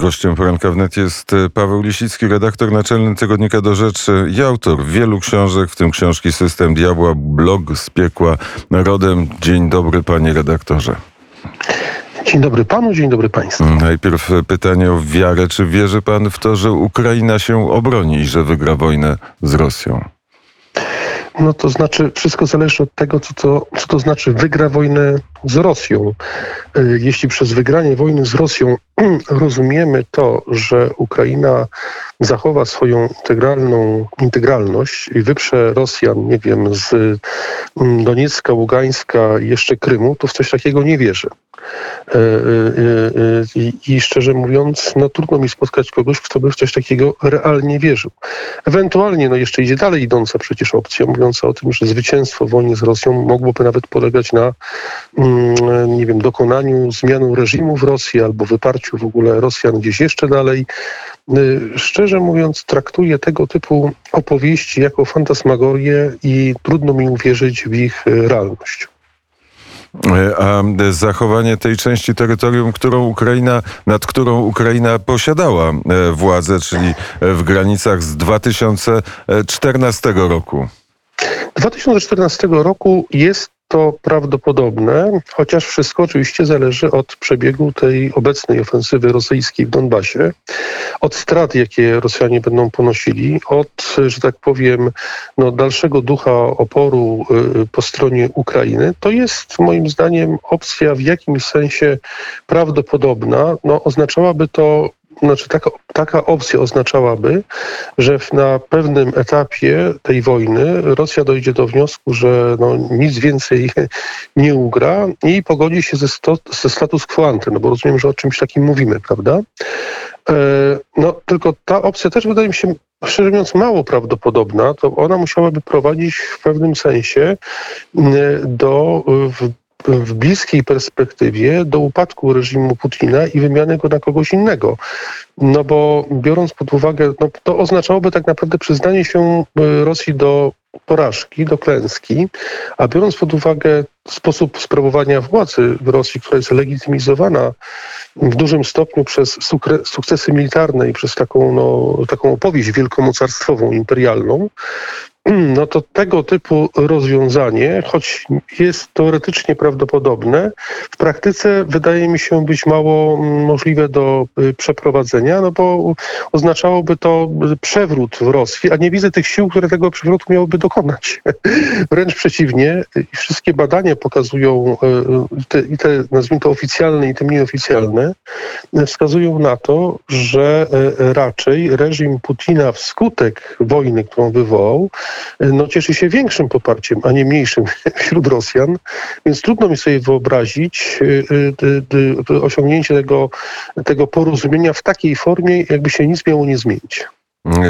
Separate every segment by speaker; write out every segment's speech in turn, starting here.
Speaker 1: Gościem poranka wnet jest e, Paweł Lisicki, redaktor naczelny tygodnika do rzeczy i autor wielu książek, w tym książki System Diabła, blog z piekła rodem. Dzień dobry panie redaktorze.
Speaker 2: Dzień dobry panu, dzień dobry państwu.
Speaker 1: Najpierw pytanie o wiarę. Czy wierzy pan w to, że Ukraina się obroni i że wygra wojnę z Rosją?
Speaker 2: No to znaczy, wszystko zależy od tego, co to, co to znaczy wygra wojnę z Rosją. Y, jeśli przez wygranie wojny z Rosją rozumiemy to, że Ukraina zachowa swoją integralną integralność i wyprze Rosjan, nie wiem, z mm, Doniecka, Ługańska i jeszcze Krymu, to w coś takiego nie wierzę. E, e, e, I szczerze mówiąc, no trudno mi spotkać kogoś, kto by w coś takiego realnie wierzył. Ewentualnie, no jeszcze idzie dalej idąca przecież opcja, mówiąca o tym, że zwycięstwo w wojnie z Rosją mogłoby nawet polegać na, mm, nie wiem, dokonaniu zmiany reżimu w Rosji albo wyparciu w ogóle Rosjan gdzieś jeszcze dalej. Szczerze mówiąc, traktuję tego typu opowieści jako fantasmagorię i trudno mi uwierzyć w ich realność.
Speaker 1: A zachowanie tej części terytorium, którą Ukraina, nad którą Ukraina posiadała władzę, czyli w granicach z 2014 roku.
Speaker 2: 2014 roku jest to prawdopodobne, chociaż wszystko oczywiście zależy od przebiegu tej obecnej ofensywy rosyjskiej w Donbasie, od strat, jakie Rosjanie będą ponosili, od, że tak powiem, no, dalszego ducha oporu y, po stronie Ukrainy. To jest moim zdaniem opcja w jakimś sensie prawdopodobna. No, oznaczałaby to znaczy taka, taka opcja oznaczałaby, że na pewnym etapie tej wojny Rosja dojdzie do wniosku, że no, nic więcej nie ugra i pogodzi się ze, sto, ze status quo ante, no bo rozumiem, że o czymś takim mówimy, prawda? E, no tylko ta opcja też wydaje mi się szczerze mówiąc mało prawdopodobna, to ona musiałaby prowadzić w pewnym sensie do w bliskiej perspektywie do upadku reżimu Putina i wymiany go na kogoś innego. No bo biorąc pod uwagę, no to oznaczałoby tak naprawdę przyznanie się y, Rosji do porażki, do klęski, a biorąc pod uwagę sposób sprawowania władzy w Rosji, która jest legitymizowana w dużym stopniu przez sukcesy militarne i przez taką, no, taką opowieść wielkomocarstwową, imperialną, no to tego typu rozwiązanie, choć jest teoretycznie prawdopodobne, w praktyce wydaje mi się być mało możliwe do y, przeprowadzenia, no bo oznaczałoby to przewrót w Rosji, a nie widzę tych sił, które tego przewrotu miałyby dokonać. Wręcz przeciwnie, wszystkie badania pokazują, y, te, i te nazwijmy to oficjalne i te mniej oficjalne, wskazują na to, że y, raczej reżim Putina wskutek wojny, którą wywołał, no, cieszy się większym poparciem, a nie mniejszym wśród Rosjan, więc trudno mi sobie wyobrazić y, y, y, osiągnięcie tego, tego porozumienia w takiej formie, jakby się nic miało nie zmienić.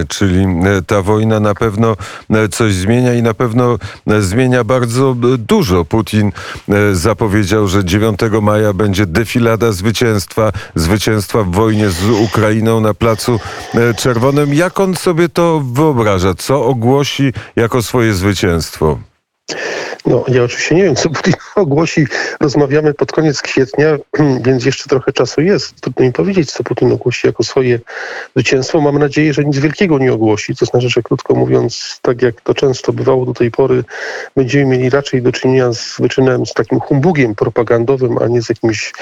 Speaker 1: Czyli e, ta wojna na pewno e, coś zmienia i na pewno e, zmienia bardzo dużo. Putin zapowiedział, że 9 maja będzie defilada zwycięstwa, zwycięstwa w wojnie z Ukrainą na Placu Czerwonym. Jak on sobie to wyobraża? Co ogłosi jako swoje zwycięstwo?
Speaker 2: No, ja oczywiście nie wiem, co Putin ogłosi. Rozmawiamy pod koniec kwietnia, więc jeszcze trochę czasu jest. Trudno mi powiedzieć, co Putin ogłosi jako swoje zwycięstwo. Mam nadzieję, że nic wielkiego nie ogłosi. To znaczy, że krótko mówiąc, tak jak to często bywało do tej pory, będziemy mieli raczej do czynienia z wyczynem, z takim humbugiem propagandowym, a nie z jakimś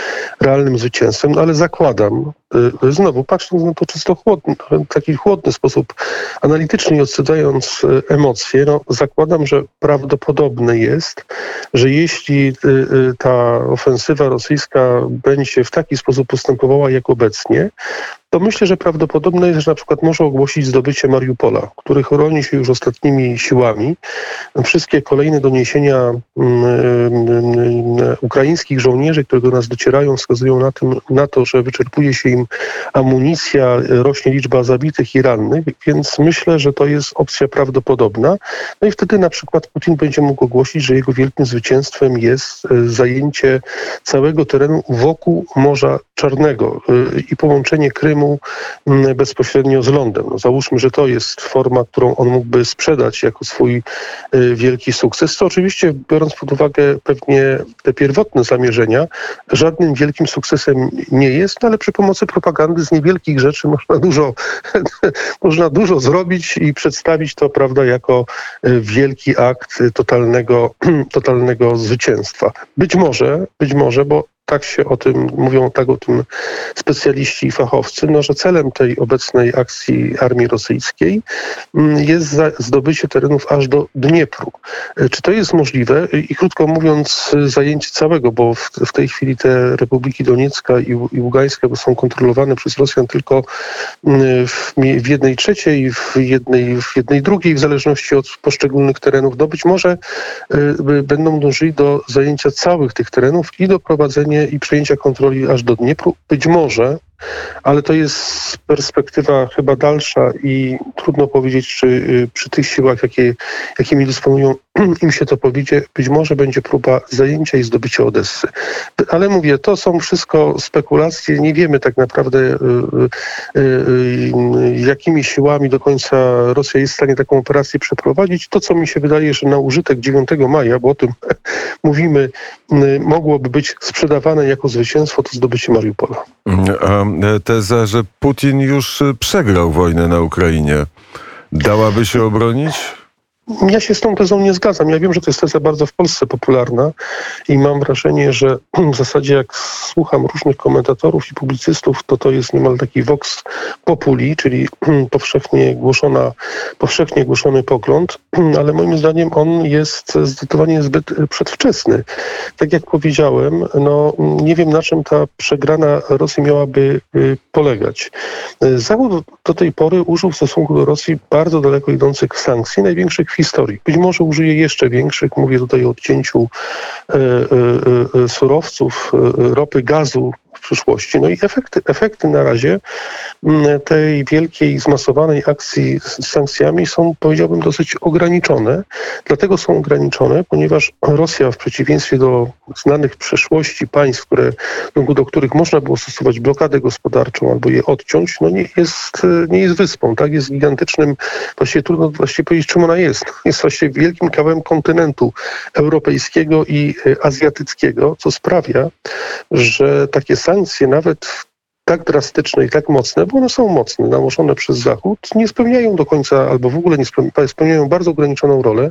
Speaker 2: realnym zwycięstwem. No, ale zakładam, znowu patrząc na to czysto chłodny, taki chłodny sposób, analitycznie i y, emocje, no, zakładam, że prawdopodobne jest, że jeśli y, y, ta ofensywa rosyjska będzie w taki sposób postępowała jak obecnie, to myślę, że prawdopodobne jest, że na przykład może ogłosić zdobycie Mariupola, który chroni się już ostatnimi siłami. Wszystkie kolejne doniesienia mm, mm, ukraińskich żołnierzy, które do nas docierają, wskazują na, tym, na to, że wyczerpuje się im amunicja, rośnie liczba zabitych i rannych, więc myślę, że to jest opcja prawdopodobna. No i wtedy na przykład Putin będzie mógł ogłosić, że jego wielkim zwycięstwem jest e, zajęcie całego terenu wokół Morza Czarnego e, i połączenie Krymu Mm, bezpośrednio z lądem. No, załóżmy, że to jest forma, którą on mógłby sprzedać jako swój y, wielki sukces, co oczywiście biorąc pod uwagę pewnie te pierwotne zamierzenia, żadnym wielkim sukcesem nie jest, no, ale przy pomocy propagandy z niewielkich rzeczy można dużo, można dużo zrobić i przedstawić to, prawda, jako e, wielki akt totalnego, totalnego zwycięstwa. Być może, być może, bo tak się o tym mówią, tak o tym specjaliści i fachowcy, no, że celem tej obecnej akcji armii rosyjskiej mm, jest zdobycie terenów aż do Dniepru. E, Czy to jest możliwe? I krótko mówiąc, e, zajęcie całego, bo w, w tej chwili te republiki Doniecka i, i Ługańska są kontrolowane przez Rosjan tylko mm, w, w jednej trzeciej, w jednej, w jednej drugiej, w zależności od poszczególnych terenów. No być może y, będą dążyli do zajęcia całych tych terenów i doprowadzenia i przejęcia kontroli aż do Dniepru. Być może, ale to jest perspektywa chyba dalsza i trudno powiedzieć, czy y, przy tych siłach, jakie, jakimi dysponują, im się to powiedzie, być może będzie próba zajęcia i zdobycia Odessy. Ale mówię, to są wszystko spekulacje, nie wiemy tak naprawdę, y, y, y, jakimi siłami do końca Rosja jest w stanie taką operację przeprowadzić. To, co mi się wydaje, że na użytek 9 maja, bo o tym mówimy, mogłoby być sprzedawane jako zwycięstwo, to zdobycie Mariupola.
Speaker 1: A teza, że Putin już przegrał wojnę na Ukrainie, dałaby się obronić?
Speaker 2: Ja się z tą tezą nie zgadzam. Ja wiem, że to jest teza bardzo w Polsce popularna i mam wrażenie, że w zasadzie jak słucham różnych komentatorów i publicystów, to to jest niemal taki vox populi, czyli powszechnie, głoszona, powszechnie głoszony pogląd, ale moim zdaniem on jest zdecydowanie zbyt przedwczesny. Tak jak powiedziałem, no nie wiem na czym ta przegrana Rosji miałaby y, polegać. Zachód do tej pory użył w stosunku do Rosji bardzo daleko idących sankcji, największych historii. Być może użyje jeszcze większych, mówię tutaj o odcięciu e, e, e, surowców, ropy, gazu w przyszłości. No i efekty, efekty na razie m, tej wielkiej, zmasowanej akcji z sankcjami są, powiedziałbym, dosyć ograniczone. Dlatego są ograniczone, ponieważ Rosja w przeciwieństwie do znanych w przeszłości państw, które, stosunku do których można było stosować blokadę gospodarczą albo je odciąć, no nie jest, nie jest wyspą, tak? Jest gigantycznym, właściwie trudno właściwie powiedzieć, czym ona jest. Jest właściwie wielkim kawałem kontynentu europejskiego i e, azjatyckiego, co sprawia, że takie sankcje nawet tak drastyczne i tak mocne, bo one są mocne, nałożone przez Zachód, nie spełniają do końca, albo w ogóle nie spełniają, bardzo ograniczoną rolę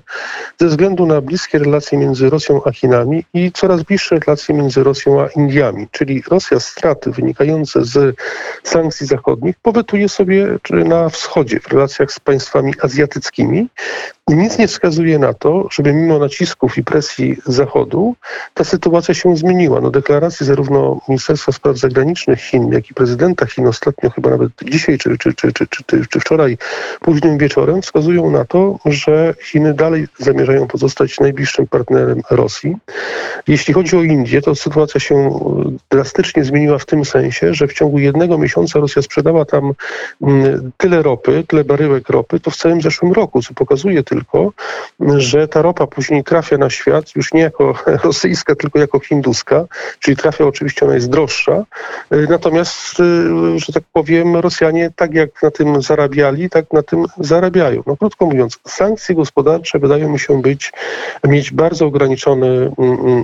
Speaker 2: ze względu na bliskie relacje między Rosją a Chinami i coraz bliższe relacje między Rosją a Indiami. Czyli Rosja straty wynikające z sankcji zachodnich powetuje sobie na wschodzie, w relacjach z państwami azjatyckimi. Nic nie wskazuje na to, żeby mimo nacisków i presji Zachodu ta sytuacja się zmieniła. No deklaracje zarówno Ministerstwa Spraw Zagranicznych Chin, jak i prezydenta Chin ostatnio, chyba nawet dzisiaj czy, czy, czy, czy, czy, czy, wczoraj późnym wieczorem wskazują na to, że Chiny dalej zamierzają pozostać najbliższym partnerem Rosji. Jeśli chodzi o Indię, to sytuacja się e, drastycznie zmieniła w tym sensie, że w ciągu jednego miesiąca Rosja sprzedała tam mm, tyle ropy, tyle baryłek ropy, to w całym zeszłym roku, co pokazuje tylko, że ta ropa później trafia na świat już nie jako rosyjska, tylko jako hinduska, czyli trafia oczywiście, ona jest droższa. Y, Natomiast, że tak powiem, Rosjanie tak jak na tym zarabiali, tak na tym zarabiają. No krótko mówiąc, sankcje gospodarcze wydają mi się być, mieć bardzo ograniczony mm, mm,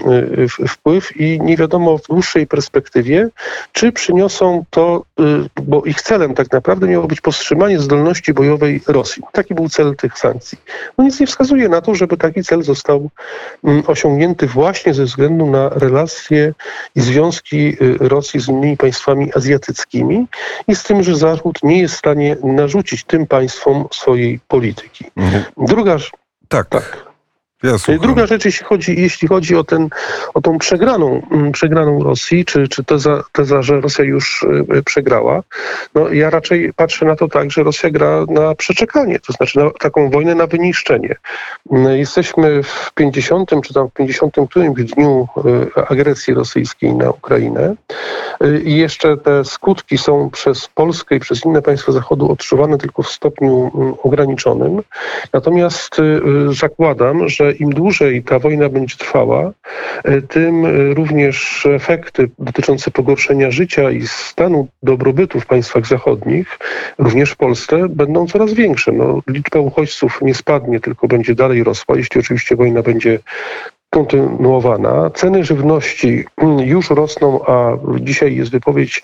Speaker 2: y, wpływ i nie wiadomo w dłuższej perspektywie, czy przyniosą to, y, bo ich celem tak naprawdę miało być powstrzymanie zdolności bojowej Rosji. Taki był cel tych sankcji. No nic nie wskazuje na to, żeby taki cel został mm, osiągnięty właśnie ze względu na relacje i związki y, Rosji z innymi państwami azjatyckimi i z tym, że Zachód nie jest w stanie narzucić tym państwom swojej polityki.
Speaker 1: Mhm.
Speaker 2: Druga,
Speaker 1: Tak.
Speaker 2: tak.
Speaker 1: Ja.
Speaker 2: Druga rzecz, jeśli chodzi, jeśli chodzi o, ten, o tą przegraną, mm, przegraną Rosji, czy, czy teza, teza, że Rosja już y, y, przegrała, no ja raczej patrzę na to tak, że Rosja gra na przeczekanie, to znaczy na taką wojnę na wyniszczenie. Mm, Jesteśmy w 50 czy tam w 50 którymś dniu y, agresji rosyjskiej na Ukrainę i jeszcze te skutki są przez Polskę i przez inne państwa Zachodu odczuwane tylko w stopniu mm, ograniczonym. Natomiast zakładam, że im dłużej ta wojna będzie trwała, y, tym y, również efekty dotyczące pogorszenia życia i stanu dobrobytu w państwach zachodnich, również w Polsce, będą coraz większe. No, liczba uchodźców nie spadnie, tylko będzie dalej rosła, jeśli oczywiście wojna będzie kontynuowana. Ceny żywności już rosną, a dzisiaj jest wypowiedź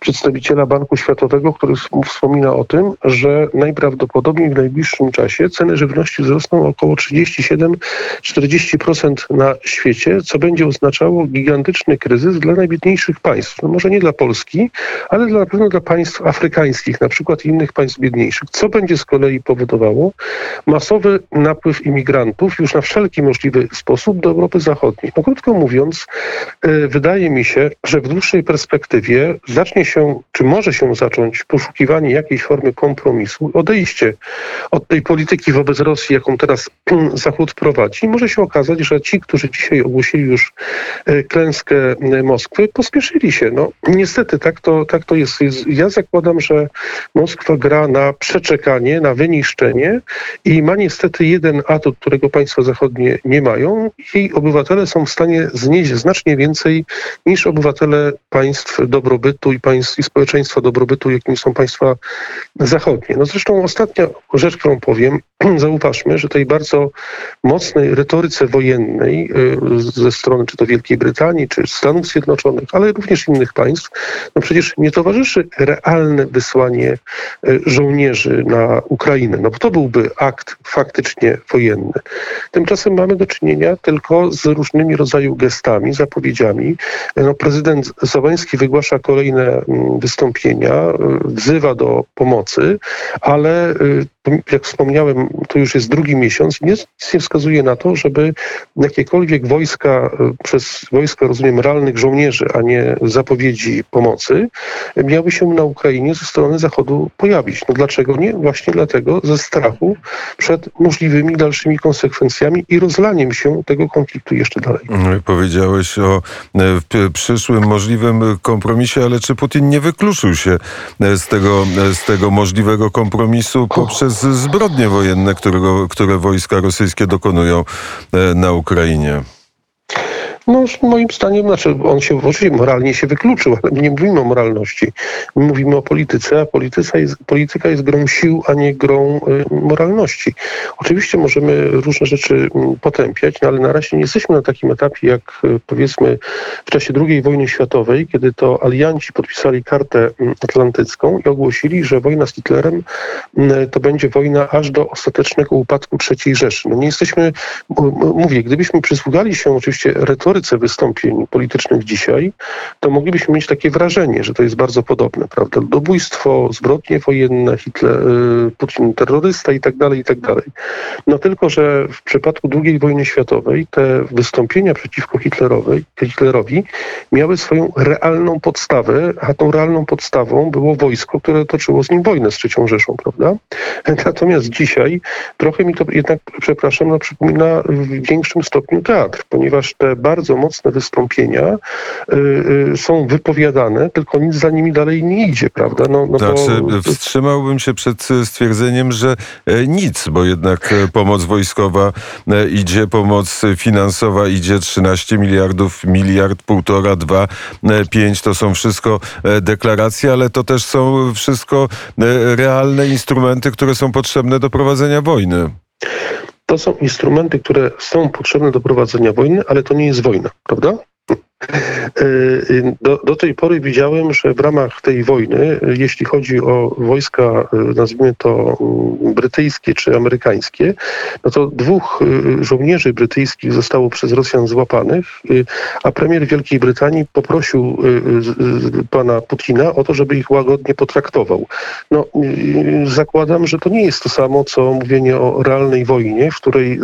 Speaker 2: przedstawiciela Banku Światowego, który wspomina o tym, że najprawdopodobniej w najbliższym czasie ceny żywności wzrosną około 37-40% na świecie, co będzie oznaczało gigantyczny kryzys dla najbiedniejszych państw. No może nie dla Polski, ale na pewno dla państw afrykańskich, na przykład innych państw biedniejszych. Co będzie z kolei powodowało masowy napływ imigrantów już na wszelki możliwy sposób do Europy Zachodniej. No krótko mówiąc, y, wydaje mi się, że w dłuższej perspektywie zacznie się, czy może się zacząć poszukiwanie jakiejś formy kompromisu, odejście od tej polityki wobec Rosji, jaką teraz Zachód prowadzi. Może się okazać, że ci, którzy dzisiaj ogłosili już y, klęskę y, Moskwy, pospieszyli się. No niestety tak to, tak to jest. Ja zakładam, że Moskwa gra na przeczekanie, na wyniszczenie i ma niestety jeden atut, którego państwa zachodnie nie mają i obywatele są w stanie znieść znacznie więcej niż obywatele państw dobrobytu i państw i społeczeństwa dobrobytu, jakimi są państwa zachodnie. No zresztą ostatnia rzecz, którą powiem, zauważmy, że tej bardzo mocnej retoryce wojennej y, ze strony czy to Wielkiej Brytanii, czy Stanów Zjednoczonych, ale również innych państw, no przecież nie towarzyszy realne wysłanie y, żołnierzy na Ukrainę, no bo to byłby akt faktycznie wojenny. Tymczasem mamy do czynienia tylko z różnymi rodzaju gestami, zapowiedziami. No, prezydent Załański wygłasza kolejne mm, wystąpienia, y, wzywa do pomocy, ale jak wspomniałem, to już jest drugi miesiąc, nic nie wskazuje na to, żeby jakiekolwiek wojska, e, przez wojska, rozumiem, realnych żołnierzy, a nie zapowiedzi pomocy, miały się na Ukrainie ze strony Zachodu pojawić. No dlaczego nie? Właśnie dlatego, ze strachu przed możliwymi dalszymi konsekwencjami i rozlaniem się tego konfliktu jeszcze dalej.
Speaker 1: Powiedziałeś o e, przyszłym możliwym kompromisie, ale czy Putin nie wykluczył się e, z tego, z tego możliwego kompromisu poprzez przez zbrodnie wojenne, którego, które wojska rosyjskie dokonują e, na Ukrainie.
Speaker 2: No, moim zdaniem, znaczy on się oczywiście moralnie się wykluczył, ale my nie mówimy o moralności. My mówimy o polityce, a polityka jest, polityka jest grą sił, a nie grą y, moralności. Oczywiście możemy różne rzeczy y, potępiać, no, ale na razie nie jesteśmy na takim etapie, jak y, powiedzmy w czasie II wojny światowej, kiedy to alianci podpisali kartę y, atlantycką i ogłosili, że wojna z Hitlerem y, to będzie wojna aż do ostatecznego upadku III Rzeszy. No nie jesteśmy, mówię, gdybyśmy przysługali się oczywiście retoryce retoryce wystąpień politycznych dzisiaj, to moglibyśmy mieć takie wrażenie, że to jest bardzo podobne, prawda? Ludobójstwo, zbrodnie wojenne, Hitler, y, Putin terrorysta i tak dalej, i tak dalej. No tylko, że w przypadku II wojny światowej te wystąpienia przeciwko Hitlerowej, Hitlerowi miały swoją realną podstawę, a tą realną podstawą było wojsko, które toczyło z nim wojnę z III Rzeszą, prawda? Natomiast dzisiaj trochę mi to jednak, przepraszam, no, przypomina w większym stopniu teatr, ponieważ te bardzo bardzo mocne wystąpienia y, y, są wypowiadane, tylko nic za nimi dalej nie idzie, prawda?
Speaker 1: No, no znaczy, bo... wstrzymałbym się przed stwierdzeniem, że e, nic, bo jednak e, pomoc wojskowa e, idzie, pomoc finansowa idzie 13 miliardów, miliard, półtora, dwa, pięć, to są wszystko deklaracje, ale to też są wszystko realne instrumenty, które są potrzebne do prowadzenia wojny.
Speaker 2: To są instrumenty, które są potrzebne do prowadzenia wojny, ale to nie jest wojna, prawda? E, y, do, do, tej pory widziałem, że w ramach tej wojny, jeśli chodzi o wojska, y, nazwijmy to mm, brytyjskie czy amerykańskie, no to dwóch y, żołnierzy brytyjskich zostało przez Rosjan złapanych, a premier Wielkiej Brytanii poprosił pana Putina o to, żeby ich łagodnie potraktował. No, zakładam, że to nie jest to samo, co mówienie o realnej wojnie, w której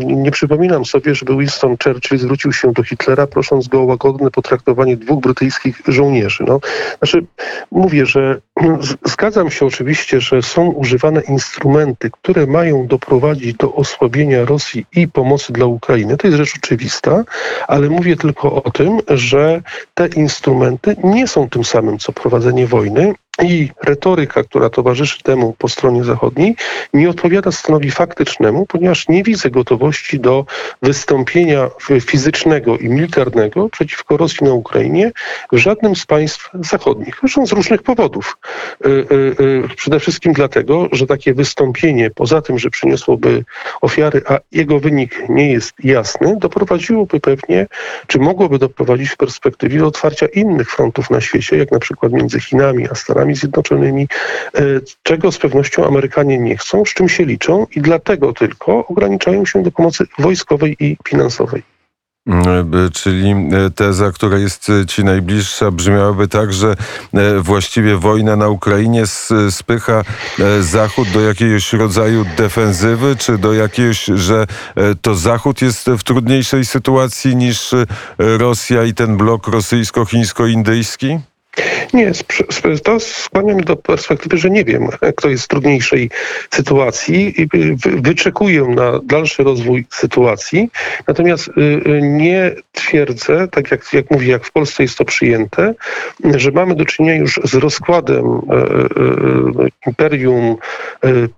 Speaker 2: nie przypominam sobie, żeby Winston Churchill zwrócił się do Hitlera, prosząc go o łagodne potraktowanie dwóch brytyjskich żołnierzy. No, znaczy, mówię, że zgadzam się oczywiście, że są używane instrumenty, które mają doprowadzić do osłabienia Rosji i pomocy dla Ukrainy. To jest rzecz oczywista, ale mówię tylko o tym, że te instrumenty nie są tym samym, co prowadzenie wojny i retoryka, która towarzyszy temu po stronie zachodniej, nie odpowiada stanowi faktycznemu, ponieważ nie widzę gotowości do wystąpienia fizycznego i militarnego przeciwko Rosji na Ukrainie w żadnym z państw zachodnich. Zresztą z różnych powodów. Y, y, y, przede wszystkim dlatego, że takie wystąpienie, poza tym, że przyniosłoby ofiary, a jego wynik nie jest jasny, doprowadziłoby pewnie, czy mogłoby doprowadzić w perspektywie do otwarcia innych frontów na świecie, jak na przykład między Chinami a Stanami Zjednoczonymi, e, czego z pewnością Amerykanie nie chcą, z czym się liczą i dlatego tylko ograniczają się do pomocy wojskowej i finansowej.
Speaker 1: Mm, e, czyli e, teza, która jest ci najbliższa, brzmiałaby tak, że właściwie wojna na Ukrainie spycha Zachód do jakiegoś rodzaju defensywy, czy do jakiegoś, że to Zachód jest w trudniejszej sytuacji niż Rosja i ten blok rosyjsko-chińsko-indyjski?
Speaker 2: Nie, to skłania mnie do perspektywy, że nie wiem, kto jest w trudniejszej sytuacji. Wyczekuję na dalszy rozwój sytuacji, natomiast y, y, nie twierdzę, tak jak, jak mówię, jak w Polsce jest to przyjęte, że mamy do czynienia już z rozkładem y, imperium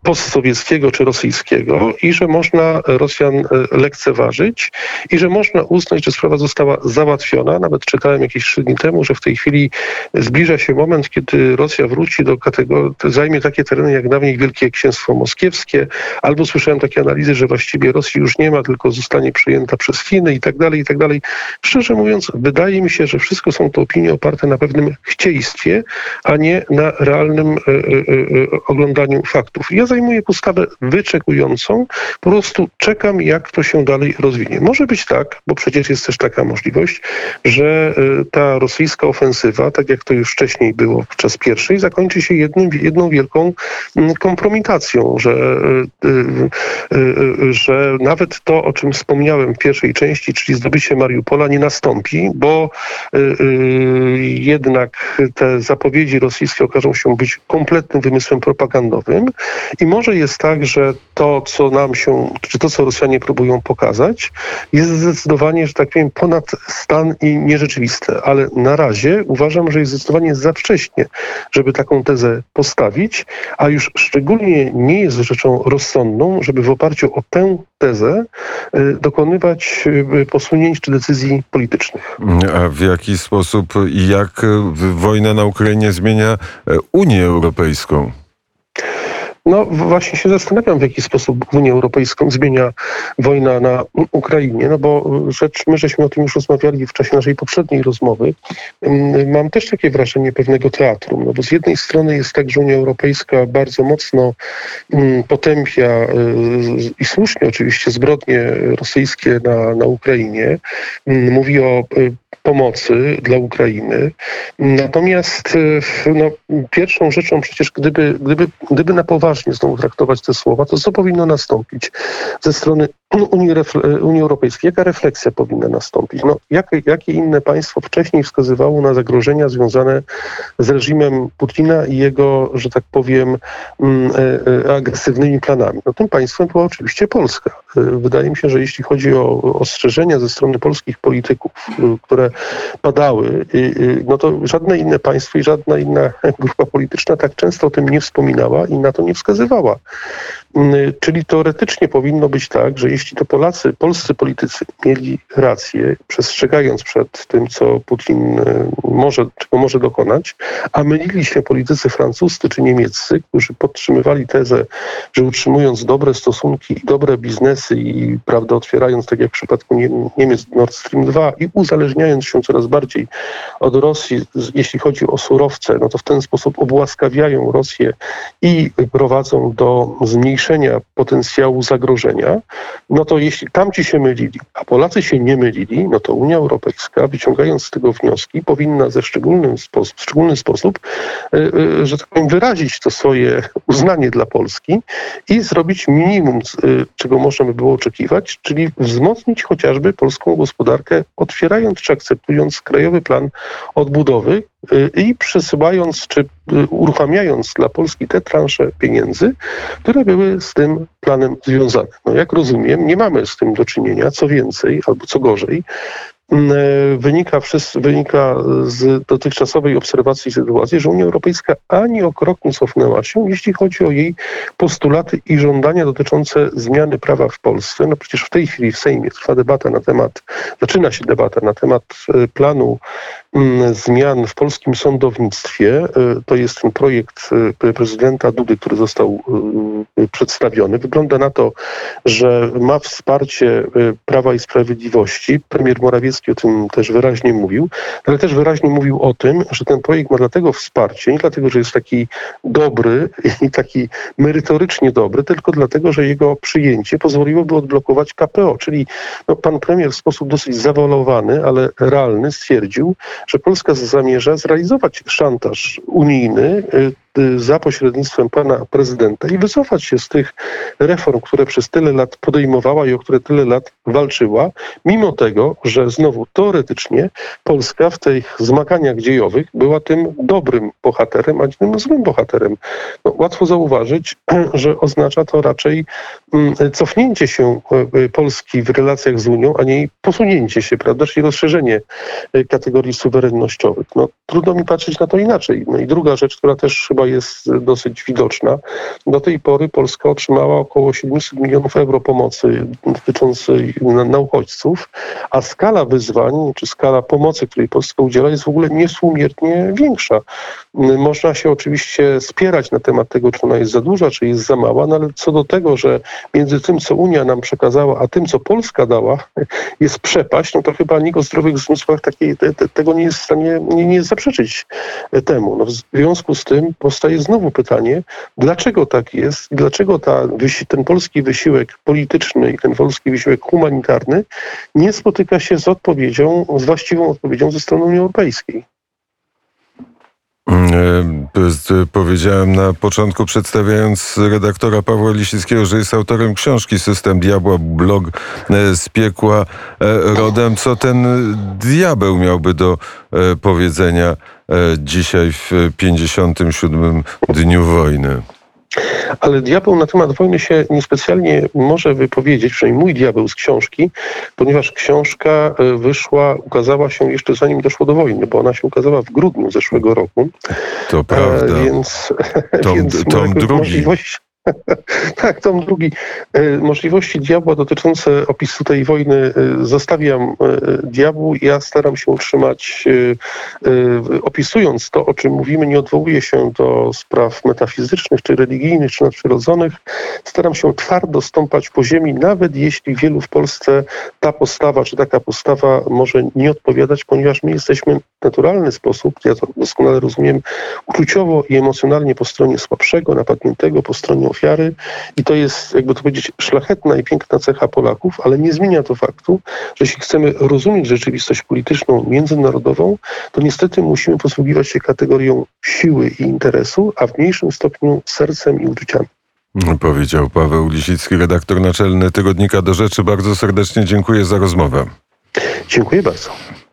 Speaker 2: postsowieckiego czy rosyjskiego i że można Rosjan lekceważyć i że można uznać, że sprawa została załatwiona. Nawet czytałem jakieś trzy dni temu, że w tej chwili zbliża się moment, kiedy Rosja wróci do kategorii, zajmie takie tereny jak dawniej Wielkie Księstwo Moskiewskie, albo słyszałem takie analizy, że właściwie Rosji już nie ma, tylko zostanie przejęta przez Chiny i tak dalej, i tak dalej. Szczerze mówiąc, wydaje mi się, że wszystko są to opinie oparte na pewnym chcieństwie, a nie na realnym e, e, e, oglądaniu faktów. Ja zajmuję postawę wyczekującą, po prostu czekam, jak to się dalej rozwinie. Może być tak, bo przecież jest też taka możliwość, że ta rosyjska ofensywa, tak jak to już wcześniej było w czas pierwszej, zakończy się jednym, jedną wielką mm, kompromitacją, że, y, y, y, że nawet to, o czym wspomniałem w pierwszej części, czyli zdobycie Mariupola, nie nastąpi, bo jednak te zapowiedzi rosyjskie okażą się być kompletnym wymysłem propagandowym. I może jest tak, że to, co nam się, czy to, co Rosjanie próbują pokazać, jest zdecydowanie, że tak powiem, ponad stan i nierzeczywiste, ale na razie uważam, że jest zdecydowanie za wcześnie, żeby taką tezę postawić, a już szczególnie nie jest rzeczą rozsądną, żeby w oparciu o tę tezę y, dokonywać y, posunięć czy decyzji politycznych.
Speaker 1: A w jaki sposób i jak wojna na Ukrainie zmienia e, Unię Europejską?
Speaker 2: No właśnie się zastanawiam, w jaki sposób Unię Europejską zmienia wojna na Ukrainie, no bo rzecz, my żeśmy o tym już rozmawiali w czasie naszej poprzedniej rozmowy. Mm, mam też takie wrażenie pewnego teatru, no bo z jednej strony jest tak, że Unia Europejska bardzo mocno mm, potępia y, i słusznie oczywiście zbrodnie rosyjskie na, na Ukrainie. Mm, mówi o y, pomocy dla Ukrainy. Natomiast no, pierwszą rzeczą przecież, gdyby, gdyby, gdyby na poważnie znowu traktować te słowa, to co powinno nastąpić ze strony Unii, Unii Europejskiej? Jaka refleksja powinna nastąpić? No, jakie, jakie inne państwo wcześniej wskazywało na zagrożenia związane z reżimem Putina i jego, że tak powiem, mm, e, e, agresywnymi planami? No, tym państwem była oczywiście Polska. Wydaje mi się, że jeśli chodzi o ostrzeżenia ze strony polskich polityków, które padały, no to żadne inne państwo i żadna inna grupa polityczna tak często o tym nie wspominała i na to nie wskazywała. Mm, czyli teoretycznie powinno być tak, że jeśli to Polacy, polscy politycy mieli rację, przestrzegając przed tym, co Putin e, może, czego może dokonać, a mylili się politycy francuscy czy niemieccy, którzy podtrzymywali tezę, że utrzymując dobre stosunki dobre biznesy i prawda, otwierając, tak jak w przypadku Niemiec Nord Stream 2 i uzależniając się coraz bardziej od Rosji, jeśli chodzi o surowce, no to w ten sposób obłaskawiają Rosję i prowadzą do zmniejszenia zmniejszenia potencjału zagrożenia, no to jeśli tamci się mylili, a Polacy się nie mylili, no to Unia Europejska, wyciągając z tego wnioski, powinna ze szczególnym sposób, w szczególny sposób, e, e, że tak powiem, wyrazić to swoje uznanie dla Polski i zrobić minimum, e, czego można by było oczekiwać, czyli wzmocnić chociażby polską gospodarkę, otwierając czy akceptując krajowy plan odbudowy, i przesyłając czy y, uruchamiając dla Polski te transze pieniędzy, które były z tym planem związane. No jak rozumiem, nie mamy z tym do czynienia, co więcej albo co gorzej, wynika, wszyscy, wynika z dotychczasowej obserwacji sytuacji, że Unia Europejska ani o krok nie cofnęła się, jeśli chodzi o jej postulaty i żądania dotyczące zmiany prawa w Polsce. No przecież w tej chwili w Sejmie trwa debata na temat, zaczyna się debata na temat e, planu mm, zmian w polskim sądownictwie. E, To jest ten projekt e, prezydenta Dudy, który został e, przedstawiony. Wygląda na to, że ma wsparcie e, Prawa i Sprawiedliwości. Premier Morawiecki o tym też wyraźnie mówił, ale też wyraźnie mówił o tym, że ten projekt ma dlatego wsparcie, nie dlatego, że jest taki dobry i taki merytorycznie dobry, tylko dlatego, że jego przyjęcie pozwoliłoby odblokować KPO, czyli no, pan premier w sposób dosyć zawolowany, ale realny stwierdził, że Polska zamierza zrealizować szantaż unijny y, za pośrednictwem pana prezydenta i wycofać się z tych reform, które przez tyle lat podejmowała i o które tyle lat walczyła, mimo tego, że znowu teoretycznie Polska w tych zmaganiach dziejowych była tym dobrym bohaterem, a tym złym bohaterem. No, łatwo zauważyć, że oznacza to raczej mm, cofnięcie się e, Polski w relacjach z Unią, a nie posunięcie się, prawda, czyli rozszerzenie e, kategorii suwerennościowych. No, trudno mi patrzeć na to inaczej. No i druga rzecz, która też chyba jest dosyć widoczna. Do tej pory Polska otrzymała około 700 milionów euro pomocy dotyczącej na, na uchodźców, a skala wyzwań, czy skala pomocy, której Polska udziela, jest w ogóle niesumiernie większa. Można się oczywiście spierać na temat tego, czy ona jest za duża, czy jest za mała, no ale co do tego, że między tym, co Unia nam przekazała, a tym, co Polska dała, jest przepaść, no to chyba nikt o zdrowych zmysłach takiej, te, te, tego nie jest w stanie nie, nie zaprzeczyć temu. No w związku z tym powstaje znowu pytanie, dlaczego tak jest dlaczego ta, ten polski wysiłek polityczny i ten polski wysiłek humanitarny nie spotyka się z odpowiedzią, z właściwą odpowiedzią ze strony Unii Europejskiej.
Speaker 1: Mm, e, Powiedziałem na początku, przedstawiając redaktora Pawła Lisickiego, że jest autorem książki System Diabła, blog e, z piekła e, rodem. Co ten diabeł miałby do powiedzenia dzisiaj w 57. dniu wojny?
Speaker 2: Ale diabeł na temat wojny się niespecjalnie może wypowiedzieć, przynajmniej mój diabeł z książki, ponieważ książka e, wyszła, ukazała się jeszcze zanim doszło do wojny, bo ona się ukazała w grudniu zeszłego roku.
Speaker 1: To prawda.
Speaker 2: E, więc,
Speaker 1: Tom-
Speaker 2: więc
Speaker 1: tom drugi.
Speaker 2: Możliwość, tak, tom drugi. E, Możliwości diabła dotyczące opisu tej wojny e, zostawiam e, diabłu. Ja staram się utrzymać, opisując to, o czym mówimy, nie odwołuję się do spraw metafizycznych, czy religijnych, czy nadprzyrodzonych. Staram się twardo stąpać po ziemi, nawet jeśli wielu w Polsce ta postawa, czy taka postawa może nie odpowiadać, ponieważ my jesteśmy w naturalny sposób, ja to doskonale rozumiem, uczuciowo i emocjonalnie po stronie słabszego, napadniętego, po stronie ofiary i to jest, jakby to powiedzieć, szlachetna i piękna cecha Polaków, ale nie zmienia to faktu, że jeśli chcemy rozumieć rzeczywistość polityczną międzynarodową, to niestety musimy posługiwać się kategorią siły i interesu, a w mniejszym stopniu sercem i uczuciami.
Speaker 1: Powiedział Paweł Lisicki, redaktor naczelny Tygodnika do Rzeczy. Bardzo serdecznie dziękuję za rozmowę.
Speaker 2: Dziękuję bardzo.